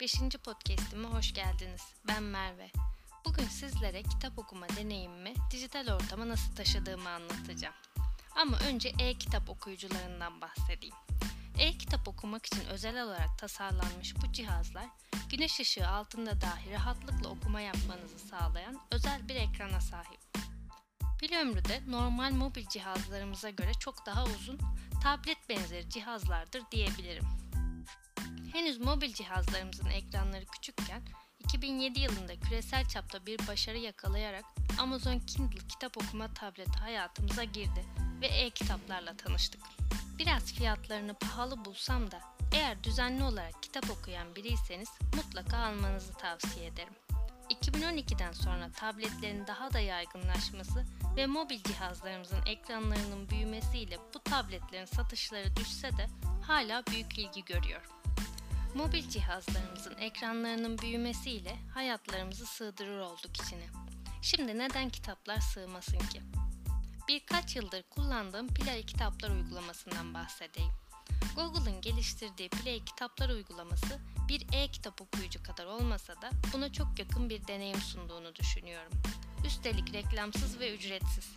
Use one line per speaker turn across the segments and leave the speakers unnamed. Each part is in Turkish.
5. podcast'ime hoş geldiniz. Ben Merve. Bugün sizlere kitap okuma deneyimimi dijital ortama nasıl taşıdığımı anlatacağım. Ama önce e-kitap okuyucularından bahsedeyim. E-kitap okumak için özel olarak tasarlanmış bu cihazlar, güneş ışığı altında dahi rahatlıkla okuma yapmanızı sağlayan özel bir ekrana sahip. Pil ömrü de normal mobil cihazlarımıza göre çok daha uzun, tablet benzeri cihazlardır diyebilirim. Henüz mobil cihazlarımızın ekranları küçükken 2007 yılında küresel çapta bir başarı yakalayarak Amazon Kindle kitap okuma tableti hayatımıza girdi ve e-kitaplarla tanıştık. Biraz fiyatlarını pahalı bulsam da eğer düzenli olarak kitap okuyan biriyseniz mutlaka almanızı tavsiye ederim. 2012'den sonra tabletlerin daha da yaygınlaşması ve mobil cihazlarımızın ekranlarının büyümesiyle bu tabletlerin satışları düşse de hala büyük ilgi görüyor. Mobil cihazlarımızın ekranlarının büyümesiyle hayatlarımızı sığdırır olduk içine. Şimdi neden kitaplar sığmasın ki? Birkaç yıldır kullandığım Play Kitaplar uygulamasından bahsedeyim. Google'ın geliştirdiği Play Kitaplar uygulaması bir e-kitap okuyucu kadar olmasa da buna çok yakın bir deneyim sunduğunu düşünüyorum. Üstelik reklamsız ve ücretsiz.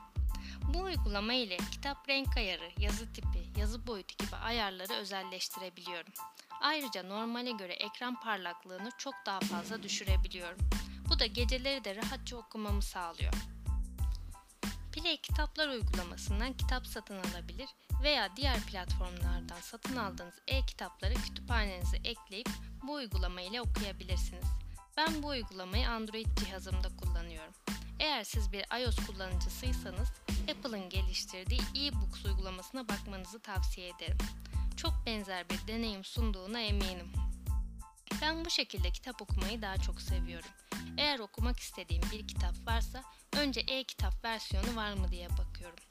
Bu uygulama ile kitap renk ayarı, yazı tipi, yazı boyutu gibi ayarları özelleştirebiliyorum. Ayrıca normale göre ekran parlaklığını çok daha fazla düşürebiliyorum. Bu da geceleri de rahatça okumamı sağlıyor. Play Kitaplar uygulamasından kitap satın alabilir veya diğer platformlardan satın aldığınız e-kitapları kütüphanenize ekleyip bu uygulama ile okuyabilirsiniz. Ben bu uygulamayı Android cihazımda kullanıyorum. Eğer siz bir iOS kullanıcısıysanız Apple'ın geliştirdiği e-books uygulamasına bakmanızı tavsiye ederim. Çok benzer bir deneyim sunduğuna eminim. Ben bu şekilde kitap okumayı daha çok seviyorum. Eğer okumak istediğim bir kitap varsa önce e-kitap versiyonu var mı diye bakıyorum.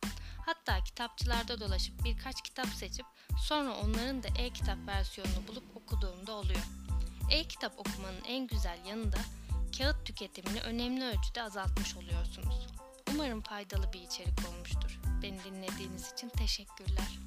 Hatta kitapçılarda dolaşıp birkaç kitap seçip sonra onların da e-kitap versiyonunu bulup okuduğumda oluyor. E-kitap okumanın en güzel yanı da kağıt tüketimini önemli ölçüde azaltmış oluyorsunuz. Umarım faydalı bir içerik olmuştur. Beni dinlediğiniz için teşekkürler.